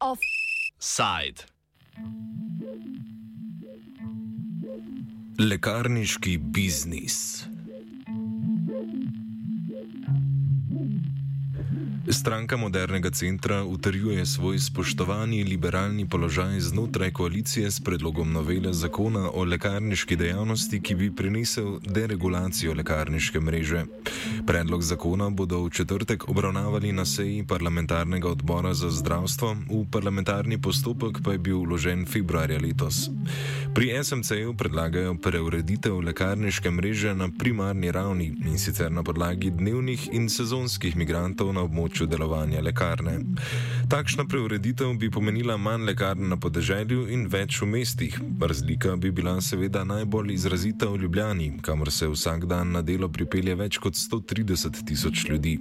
Offside. Lekarniški biznis. Stranka modernega centra utrjuje svoj spoštovani liberalni položaj znotraj koalicije s predlogom novele zakona o lekarniški dejavnosti, ki bi prinesel deregulacijo lekarniške mreže. Predlog zakona bodo v četrtek obravnavali na seji parlamentarnega odbora za zdravstvo, v parlamentarni postopek pa je bil vložen februarja letos. Pri SMC-ju predlagajo preureditev lekarniške mreže na primarni ravni in sicer na podlagi dnevnih in sezonskih migrantov na območju delovanja lekarne. Takšna preureditev bi pomenila manj lekarn na podeželju in več v mestih. Razlika bi bila seveda najbolj izrazita v Ljubljani, kamor se vsak dan na delo pripelje več kot 130 tisoč ljudi.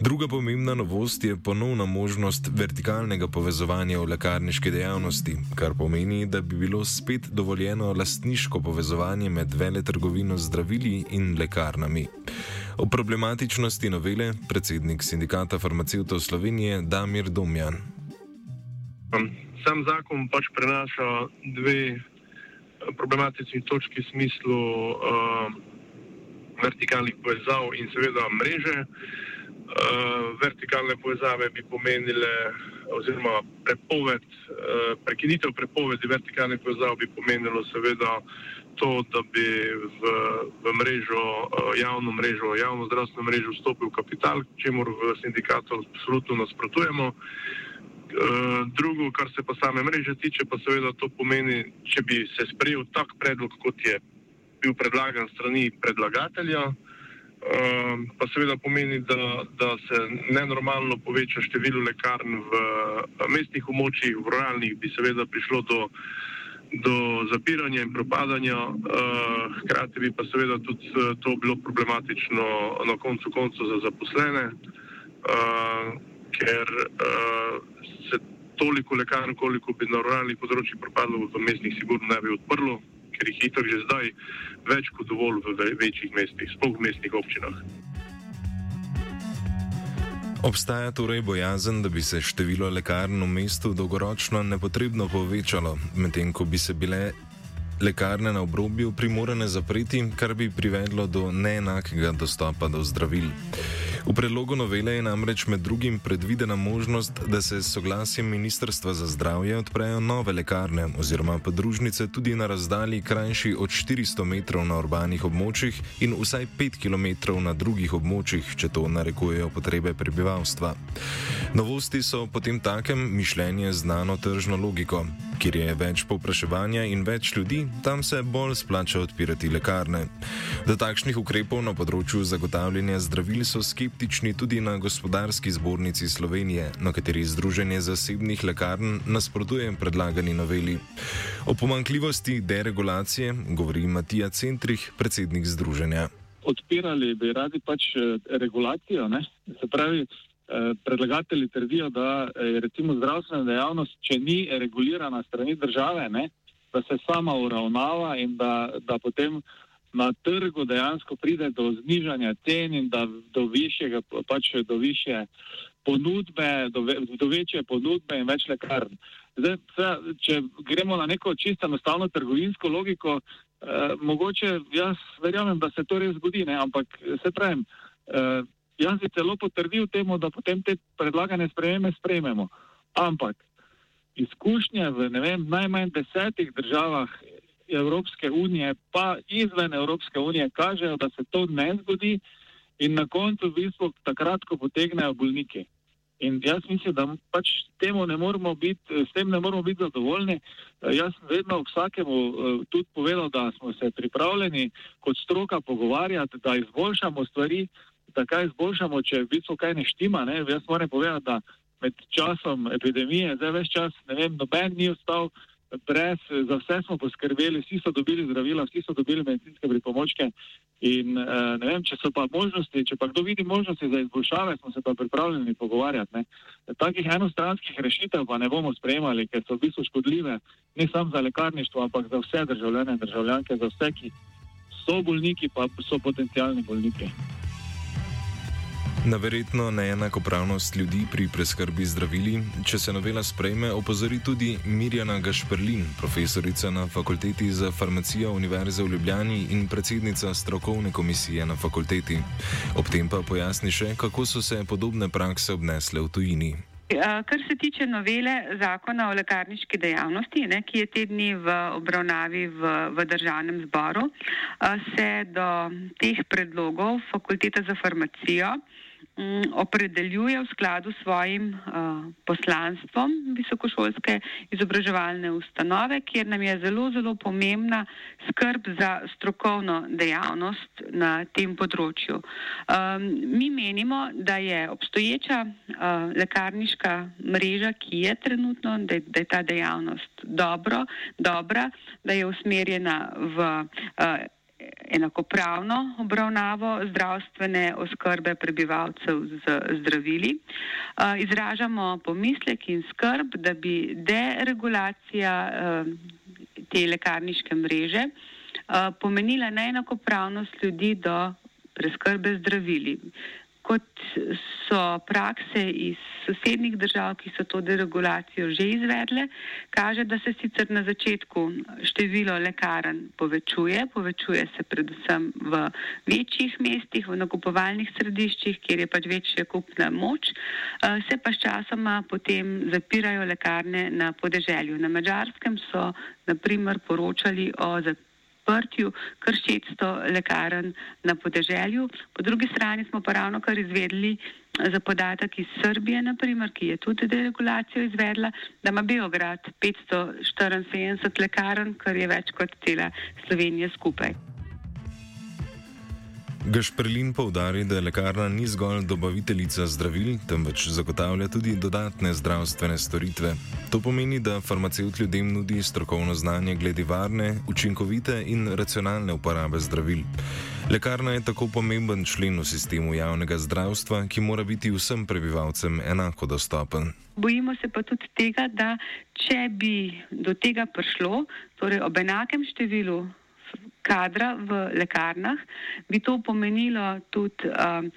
Druga pomembna novost je ponovna možnost vertikalnega povezovanja v lekarniški dejavnosti, kar pomeni, da bi bilo spet dovoljeno lastniško povezovanje med veletrgovino zdravili in lekarnami. O problematičnosti novele predsednik sindikata farmacevtov Slovenije Damir Domjan. Sam zakon pač prenaša dve problematični točki v smislu uh, vertikalnih povezav in seveda mreže. Uh, vertikalne povezave bi pomenile, oziroma prepoved, uh, prekinitev prepovedi vertikalnih povezav bi pomenilo seveda to, da bi v, v mrežo, eh, javno mrežo, javno zdravstveno mrežo vstopil kapital, čemu v sindikatu absolutno nasprotujemo. Eh, drugo, kar se pa same mreže tiče, pa seveda to pomeni, če bi se sprejel tak predlog, kot je bil predlagan strani predlagatelja, eh, pa seveda pomeni, da, da se nenormalno poveča število lekarn v mestnih območjih, v ruralnih bi seveda prišlo do do zapiranja in propadanja, uh, hkrati bi pa seveda tudi uh, to bilo problematično na koncu koncu za zaposlene, uh, ker se toliko lekarn, koliko bi na ruralnih področjih propadlo, v mestnih sigurno ne bi odprlo, ker jih itak že zdaj več kot dovolj v večjih mestih, sploh v mestnih občinah. Obstaja torej bojazen, da bi se število lekarn v mestu dolgoročno nepotrebno povečalo, medtem ko bi se bile lekarne na obrobju primorane zapreti, kar bi privedlo do neenakega dostopa do zdravil. V predlogu novele je namreč med drugim predvidena možnost, da se s soglasjem Ministrstva za zdravje odprejo nove lekarne oziroma podružnice tudi na razdalji krajši od 400 metrov na urbanih območjih in vsaj 5 km na drugih območjih, če to narekujejo potrebe prebivalstva. Novosti so potem takem mišljenje znano tržno logiko. Kjer je več povpraševanja in več ljudi, tam se bolj splača odpirati lekarne. Do takšnih ukrepov na področju zagotavljanja zdravil so skeptični tudi na gospodarski zbornici Slovenije, na kateri združenje zasebnih lekarn nasprotuje predlagani noveli. O pomankljivosti deregulacije govori Matija Centrih, predsednik združenja. Odpirali bi radi pač eh, regulacijo, ne? se pravi. Eh, predlagatelji trdijo, da je recimo zdravstvena dejavnost, če ni regulirana strani države, ne, da se sama uravnava in da, da potem na trgu dejansko pride do znižanja cen in da do višjega, pač do više ponudbe, do, ve, do večje ponudbe in več lekarn. Zdaj, če gremo na neko čisto enostavno trgovinsko logiko, eh, mogoče jaz verjamem, da se to res zgodi, ne, ampak se pravim, eh, Jaz bi celo potrdil temu, da potem te predlagane spremembe sprejmemo. Ampak izkušnje v vem, najmanj desetih državah Evropske unije, pa izven Evropske unije, kažejo, da se to ne zgodi in na koncu v bistvu takrat, ko potegnejo bolniki. In jaz mislim, da pač temu ne moramo biti, s tem ne moramo biti zadovoljni. Jaz sem vedno vsakemu eh, tudi povedal, da smo se pripravljeni kot stroka pogovarjati, da izboljšamo stvari, da kaj izboljšamo, če v bistvu kaj ne štima. Ne? Jaz moram povedati, da med časom epidemije, zdaj več čas, ne vem, noben ni ostal brez, za vse smo poskrbeli, vsi so dobili zdravila, vsi so dobili medicinske pripomočke. In eh, ne vem, če so pa možnosti, če pa kdo vidi možnosti za izboljšave, smo se pa pripravljeni pogovarjati. Ne. Takih enostranskih rešitev pa ne bomo sprejemali, ker so v bistvu škodljive ne samo za lekarništvo, ampak za vse državljane in državljanke, za vse, ki so bolniki, pa so potencijalni bolniki. Na verjetno neenakopravnost ljudi pri preskrbi zdravili, če se novela sprejme, opozori tudi Mirjana Gašprlin, profesorica na Fakulteti za farmacijo Univerze v Ljubljani in predsednica strokovne komisije na fakulteti. Ob tem pa pojasni še, kako so se podobne prakse obnesle v tujini. Kar se tiče novele zakona o lekarniški dejavnosti, ne, ki je te dni v obravnavi v, v državnem zboru, se do teh predlogov Fakulteta za farmacijo opredeljuje v skladu s svojim uh, poslanstvom visokošolske izobraževalne ustanove, kjer nam je zelo, zelo pomembna skrb za strokovno dejavnost na tem področju. Um, mi menimo, da je obstoječa uh, lekarniška mreža, ki je trenutno, da da je ta dejavnost dobro, dobra, da je usmerjena v uh, enakopravno obravnavo zdravstvene oskrbe prebivalcev z zdravili. Izražamo pomislek in skrb, da bi deregulacija te lekarniške mreže pomenila neenakopravnost ljudi do preskrbe zdravili kot so prakse iz sosednjih držav, ki so to deregulacijo že izvedle, kaže, da se sicer na začetku število lekarn povečuje, povečuje se predvsem v večjih mestih, v nakupovalnih središčih, kjer je pač večja kupna moč, eh, se pa s časoma potem zapirajo lekarne na podeželju. Na Mačarskem so naprimer poročali o zapiranju odprtju kar 600 lekarn na podeželju. Po drugi strani smo pa ravno kar izvedli eh, za podatek iz Srbije, naprimer, ki je tudi deregulacijo izvedla, da ima Beograd 574 lekarn, kar je več kot cela Slovenija skupaj. Gašprlin povdari, da lekarna ni zgolj dobaviteljica zdravil, temveč zagotavlja tudi dodatne zdravstvene storitve. To pomeni, da farmaceut ljudem nudi strokovno znanje glede varne, učinkovite in racionalne uporabe zdravil. Lekarna je tako pomemben člen v sistemu javnega zdravstva, ki mora biti vsem prebivalcem enako dostopen. Bojimo se pa tudi tega, da če bi do tega prišlo, torej ob enakem številu kadra v lekarnah, bi to pomenilo tudi um,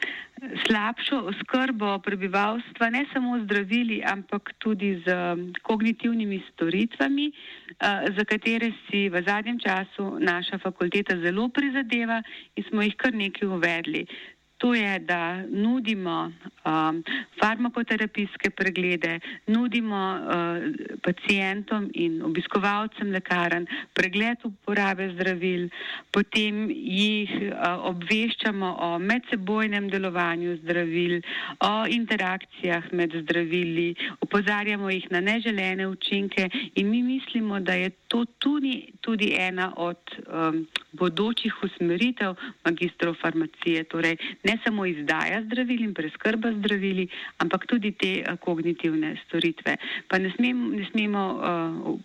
slabšo oskrbo prebivalstva, ne samo zdravili, ampak tudi z um, kognitivnimi storitvami, uh, za katere si v zadnjem času naša fakulteta zelo prizadeva in smo jih kar nekaj uvedli. To je, da nudimo um, farmakoterapijske preglede, nudimo uh, pacijentom in obiskovalcem lekarn pregled uporabe zdravil, potem jih uh, obveščamo o medsebojnem delovanju zdravil, o interakcijah med zdravili, opozarjamo jih na neželene učinke in mi mislimo, da je to tudi, tudi ena od um, bodočih usmeritev magistrov farmacije. Torej, ne samo izdaja zdravil in preskrba zdravili, ampak tudi te uh, kognitivne storitve. Pa ne smemo, ne smemo uh,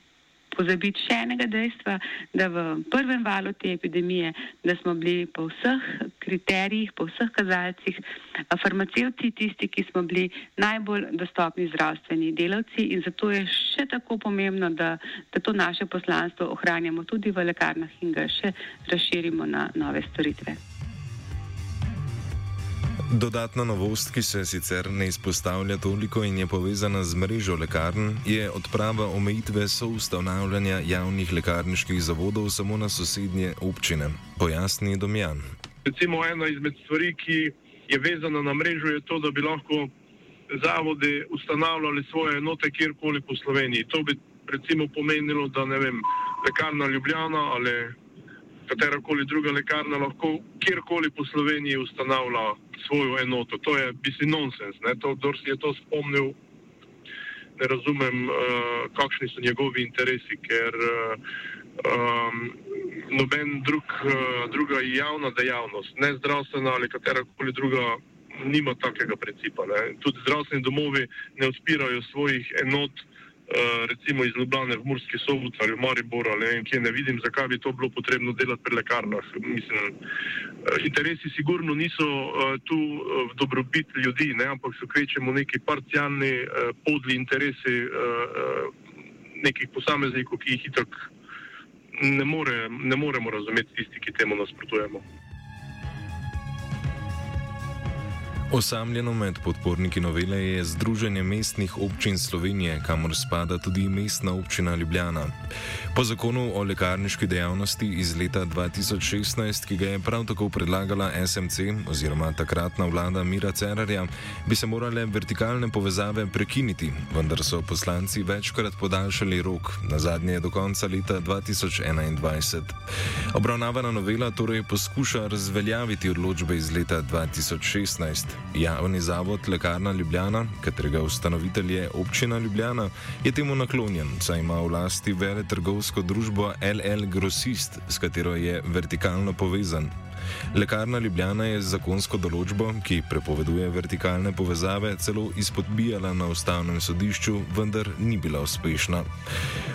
pozabiti še enega dejstva, da v prvem valu te epidemije, da smo bili po vseh kriterijih, po vseh kazalcih, farmacevti tisti, ki smo bili najbolj dostopni zdravstveni delavci in zato je še tako pomembno, da, da to naše poslanstvo ohranjamo tudi v lekarnah in ga še razširimo na nove storitve. Dodatna novost, ki se sicer ne izpostavlja toliko in je povezana z mrežo lekarn, je odprava omejitve soustanavljanja javnih lekarniških zavodov samo na sosednje občine. Pojasni Domjan. Recimo ena izmed stvari, ki je vezana na mrežo, je to, da bi lahko zavode ustanavljali svoje enote kjerkoli po Sloveniji. To bi recimo pomenilo, da ne vem, lekarna Ljubljana ali katera koli druga lekarna lahko kjerkoli po Sloveniji ustanavlja svojo enoto. To je bisi nonsens. Kdo si je to spomnil, ne razumem, uh, kakšni so njegovi interesi, ker uh, um, noben drug, uh, druga javna dejavnost, ne zdravstvena ali katera koli druga, nima takega principa. Ne? Tudi zdravstveni domovi ne odpirajo svojih enot. Eh, recimo iz Ljubljana v Murski sobot ali v Mariboru ali ne, kje ne vidim, zakaj bi to bilo potrebno delati pri lekarnah. Mislim, eh, interesi sigurno niso uh, tu v dobrobit ljudi, ne, ampak so kvečemo neki parcialni podli interesi nekih posameznikov, ki jih itak ne, more, ne moremo razumeti tisti, ki temu nasprotujemo. Osamljeno med podporniki novele je Združenje mestnih občin Slovenije, kamor spada tudi mestna občina Ljubljana. Po zakonu o lekarniški dejavnosti iz leta 2016, ki ga je prav tako predlagala SMC oziroma takratna vlada Mira Cerarja, bi se morale vertikalne povezave prekiniti, vendar so poslanci večkrat podaljšali rok, na zadnje do konca leta 2021. Obravnavana novela torej poskuša razveljaviti odločbe iz leta 2016. Javni zavod Lekarna Ljubljana, katerega ustanovitelj je občina Ljubljana, je temu naklonjen, saj ima v lasti vele trgovsko družbo LL Grossist, s katero je vertikalno povezan. Lekarna Ljubljana je zakonsko določbo, ki prepoveduje vertikalne povezave, celo izpodbijala na ustavnem sodišču, vendar ni bila uspešna.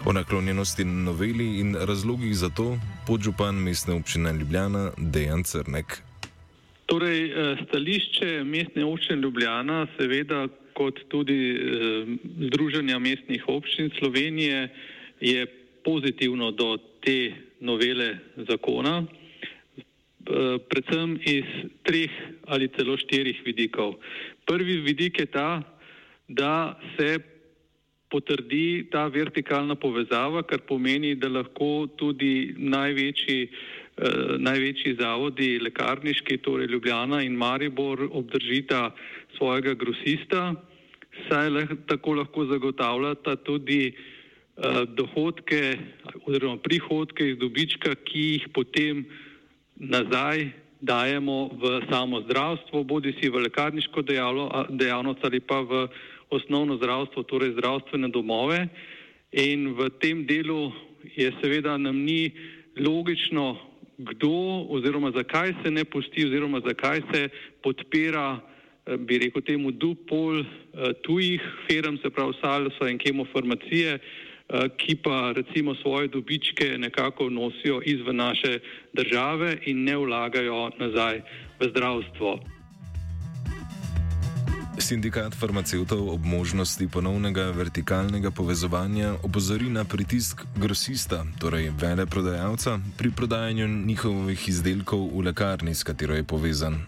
O naklonjenosti noveli in razlogih za to podžupan mestne občine Ljubljana Dejan Crnek. Torej, eh, stališče mestne občine Ljubljana, seveda kot tudi eh, Združenja mestnih občin Slovenije, je pozitivno do te novele zakona, eh, predvsem iz treh ali celo štirih vidikov. Prvi vidik je ta, da se potrdi ta vertikalna povezava, kar pomeni, da lahko tudi največji Eh, največji zavodi lekarniški, torej Ljubljana in Maribor, obdržita svojega grosista, saj le, tako lahko zagotavljata tudi uh, dohodke oziroma prihodke iz dobička, ki jih potem nazaj dajemo v samo zdravstvo, bodi si v lekarniško dejavnost ali pa v osnovno zdravstvo, torej zdravstvene domove. In v tem delu je seveda nam ni logično kdo oziroma zakaj se ne pusti oziroma zakaj se podpira, eh, bi rekel temu, dupol eh, tujih firm, se pravi Salsa in kemofarmacije, eh, ki pa recimo svoje dobičke nekako nosijo izven naše države in ne vlagajo nazaj v zdravstvo. Sindikat farmacevtov ob možnosti ponovnega vertikalnega povezovanja opozori na pritisk grosista, torej vele prodajalca, pri prodajanju njihovih izdelkov v lekarni, s katero je povezan.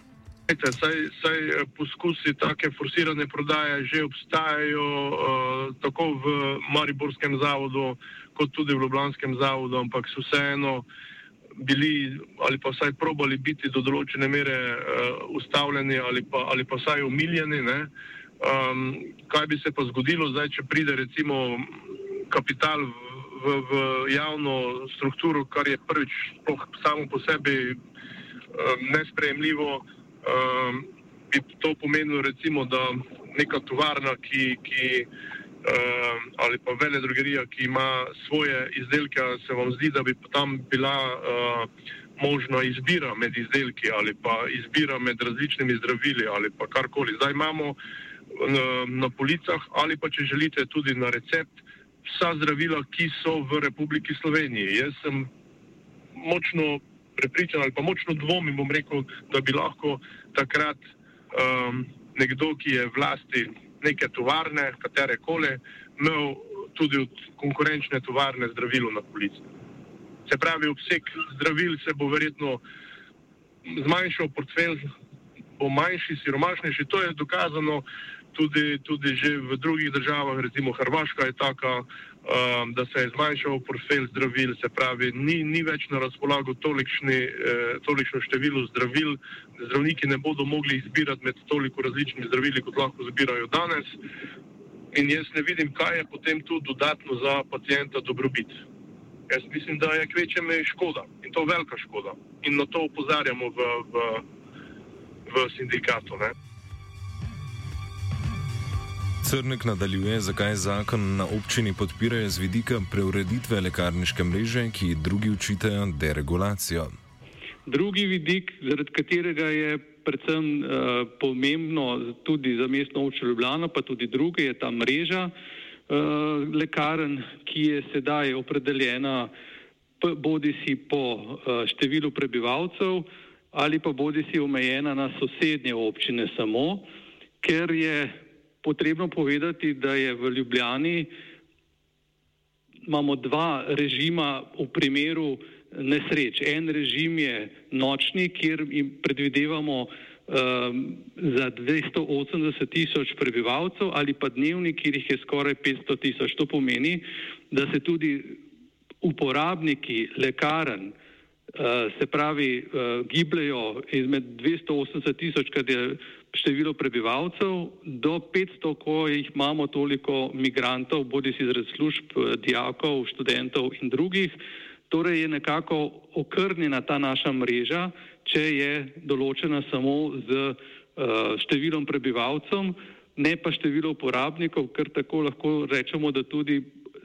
Saj, saj eh, poskusi take forsirane prodaje že obstajajo uh, tako v Mariborskem zavodu, kot tudi v Ljubljanskem zavodu, ampak so vseeno uh, bili ali pa vsaj probali biti do določene mere uh, ustavljeni ali pa, ali pa vsaj umiljeni. Um, kaj bi se pa zgodilo zdaj, če pride recimo kapital v, v javno strukturo, kar je prvič samo po sebi um, nesprejemljivo, um, bi to pomenilo recimo, da neka tovarna, ki, ki uh, ali pa vele drogerija, ki ima svoje izdelke, se vam zdi, da bi tam bila uh, možna izbira med izdelki ali pa izbira med različnimi zdravili ali pa karkoli. Zdaj imamo na, na policah ali pa če želite tudi na recept vsa zdravila, ki so v Republiki Sloveniji. Jaz sem močno prepričan ali pa močno dvomim, bom rekel, da bi lahko takrat um, nekdo, ki je vlasti neke tovarne, katere koli, imel tudi od konkurenčne tovarne zdravilo na polici. Se pravi, obseg zdravil se bo verjetno zmanjšal, portfelj bo manjši, siromašnejši. To je dokazano tudi, tudi že v drugih državah, recimo Hrvaška je taka, um, da se je zmanjšal portfelj zdravil, se pravi, ni, ni več na razpolago tolikšni, eh, tolikšno število zdravil, zdravniki ne bodo mogli izbirati med toliko različnimi zdravili, kot lahko zbirajo danes. In jaz ne vidim, kaj je potem tu dodatno za pacijenta dobrobit. Jaz mislim, da je kvečem škoda in to velika škoda. In na to upozarjamo v, v, v sindikatu. Ne? Crnek nadaljuje, zakaj zakon na občini podpirajo z vidika preureditve lekarniške mreže, ki drugi učitajo deregulacijo. Drugi vidik, zaradi katerega je predvsem uh, pomembno tudi za mestno občino Ljubljana, pa tudi druge, je ta mreža uh, lekarn, ki je sedaj opredeljena bodi si po uh, številu prebivalcev ali pa bodi si omejena na sosednje občine samo, ker je potrebno povedati, da je v Ljubljani imamo dva režima v primeru nesreč. En režim je nočni, kjer predvidevamo um, za 280 tisoč prebivalcev ali pa dnevni, kjer jih je skoraj 500 tisoč. To pomeni, da se tudi uporabniki lekarn, uh, se pravi, uh, gibljajo izmed 280 tisoč, kar je število prebivalcev, do 500, ko jih imamo toliko migrantov, bodi si zaradi služb, dijakov, študentov in drugih. Torej je nekako okrnjena ta naša mreža, če je določena samo z številom prebivalcev, ne pa število uporabnikov, ker tako lahko rečemo, da tudi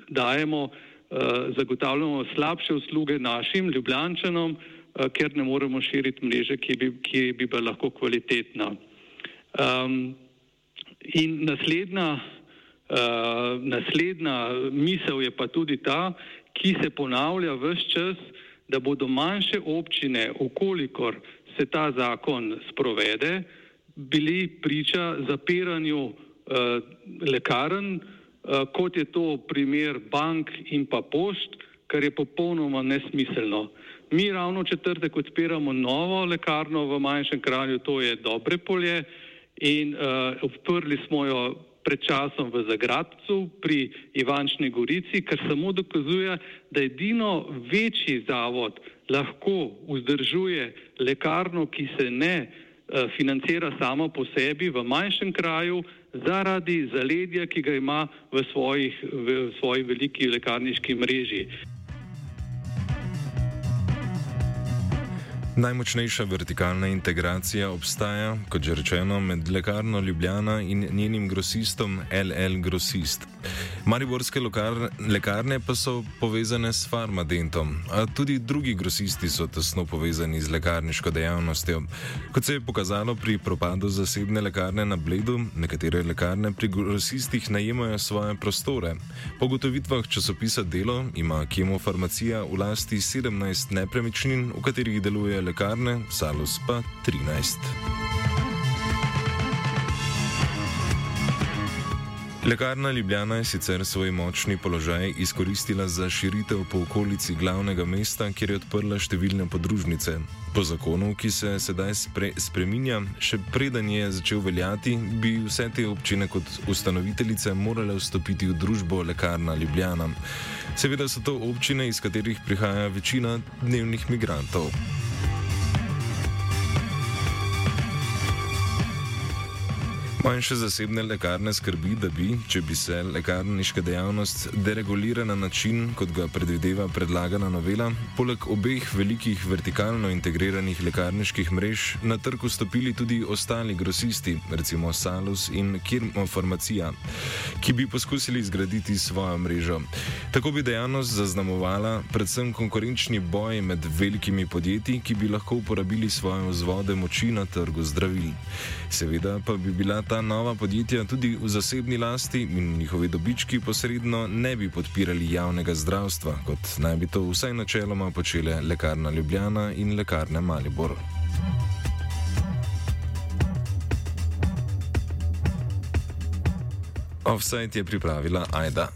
dajemo, zagotavljamo slabše usluge našim ljubljančanom, uh, ker ne moremo širiti mreže, ki bi, ki bi bila lahko kvalitetna. Um, in naslednja, uh, naslednja misel je pa tudi ta, ki se ponavlja vse čas, da bodo manjše občine, okolikor se ta zakon sprovede, bili priča zapiranju uh, lekarn, uh, kot je to primer bank in pa pošt, kar je popolnoma nesmiselno. Mi ravno četrtek odpiramo novo lekarno v manjšem kraju, to je dobre polje in uh, odprli smo jo pred časom v Zagradcu pri Ivančni Gorici, kar samo dokazuje, da edino večji zavod lahko vzdržuje lekarno, ki se ne uh, financira samo po sebi v manjšem kraju zaradi zaledja, ki ga ima v, svojih, v svoji veliki lekarniški mreži. Najmočnejša vertikalna integracija obstaja, kot že rečeno, med lekarno Ljubljana in njenim grosistom LL Grosist. Mariborske lekarne pa so povezane s farmadentom, a tudi drugi grosisti so tesno povezani z lekarniško dejavnostjo. Kot se je pokazalo pri propadu zasebne lekarne na Bledu, nekatere lekarne pri grosistih najemajo svoje prostore. Po gotovitvah časopisa Delo ima kemofarmacija v lasti 17 nepremičnin, v katerih deluje lekarne, Salus pa 13. Lekarna Ljubljana je sicer svoj močni položaj izkoristila za širitev po okolici glavnega mesta, kjer je odprla številne podružnice. Po zakonu, ki se sedaj spre spreminja, še preden je začel veljati, bi vse te občine kot ustanoviteljice morale vstopiti v družbo Lekarna Ljubljana. Seveda so to občine, iz katerih prihaja večina dnevnih migrantov. Manjše zasebne lekarne skrbi, da bi, če bi se lekarniška dejavnost deregulirala na način, kot ga predvideva predlagana novela, poleg obeh velikih vertikalno integriranih lekarniških mrež na trg vstopili tudi ostali grosisti, recimo Salus in Kirmo Farmacija, ki bi poskusili zgraditi svojo mrežo. Tako bi dejavnost zaznamovala predvsem konkurenčni boj med velikimi podjetji, ki bi lahko uporabili svoje vzvode moči na trgu zdravil. Seveda pa bi bila ta nova podjetja tudi v zasebni lasti in njihovi dobički posredno ne bi podpirali javnega zdravstva, kot naj bi to vsaj načeloma počele lekarna Ljubljana in lekarne Malibor. Offside je pripravila Aida.